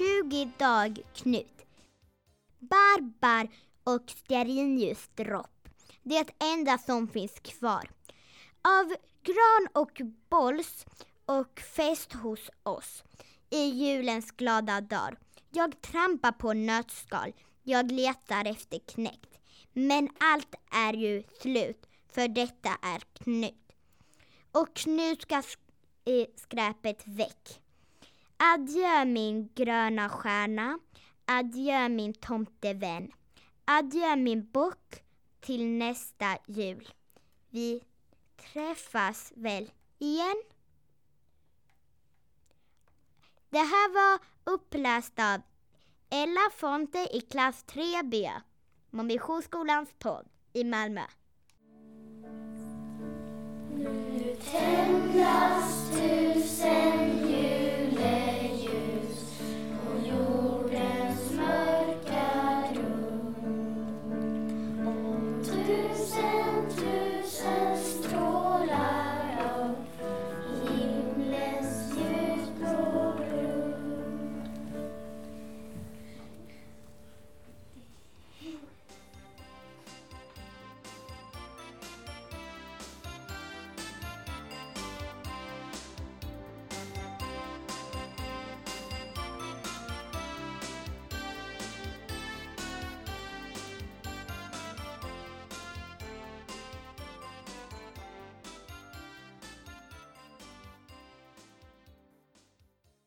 20 dag Knut. Barbar och stearinljus dropp. Det enda som finns kvar. Av gran och bolls och fest hos oss i julens glada dag. Jag trampar på nötskal, jag letar efter knäckt. Men allt är ju slut, för detta är Knut. Och Knut ska eh, skräpet väck. Adjö min gröna stjärna, adjö min tomtevän. Adjö min bock, till nästa jul. Vi träffas väl igen? Det här var uppläst av Ella Fonte i klass 3B, Mommissionsskolans podd i Malmö.